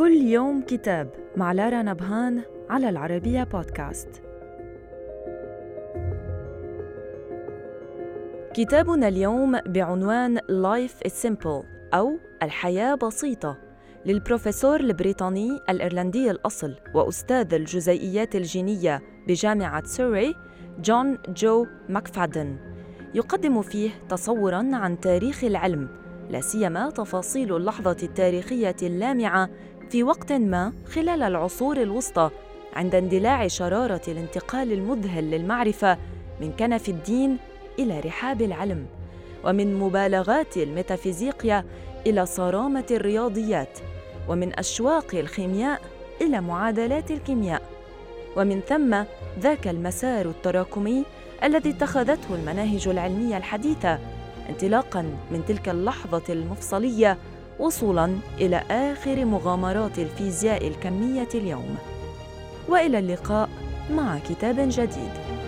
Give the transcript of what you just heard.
كل يوم كتاب مع لارا نبهان على العربية بودكاست. كتابنا اليوم بعنوان Life is Simple أو الحياة بسيطة للبروفيسور البريطاني الإيرلندي الأصل وأستاذ الجزيئيات الجينية بجامعة سوري جون جو ماكفادن يقدم فيه تصوراً عن تاريخ العلم لا سيما تفاصيل اللحظة التاريخية اللامعة في وقت ما خلال العصور الوسطى عند اندلاع شرارة الانتقال المذهل للمعرفة من كنف الدين إلى رحاب العلم ومن مبالغات الميتافيزيقيا إلى صرامة الرياضيات ومن أشواق الخيمياء إلى معادلات الكيمياء ومن ثم ذاك المسار التراكمي الذي اتخذته المناهج العلمية الحديثة انطلاقا من تلك اللحظة المفصلية وصولا إلى آخر مغامرات الفيزياء الكمية اليوم. وإلى اللقاء مع كتاب جديد.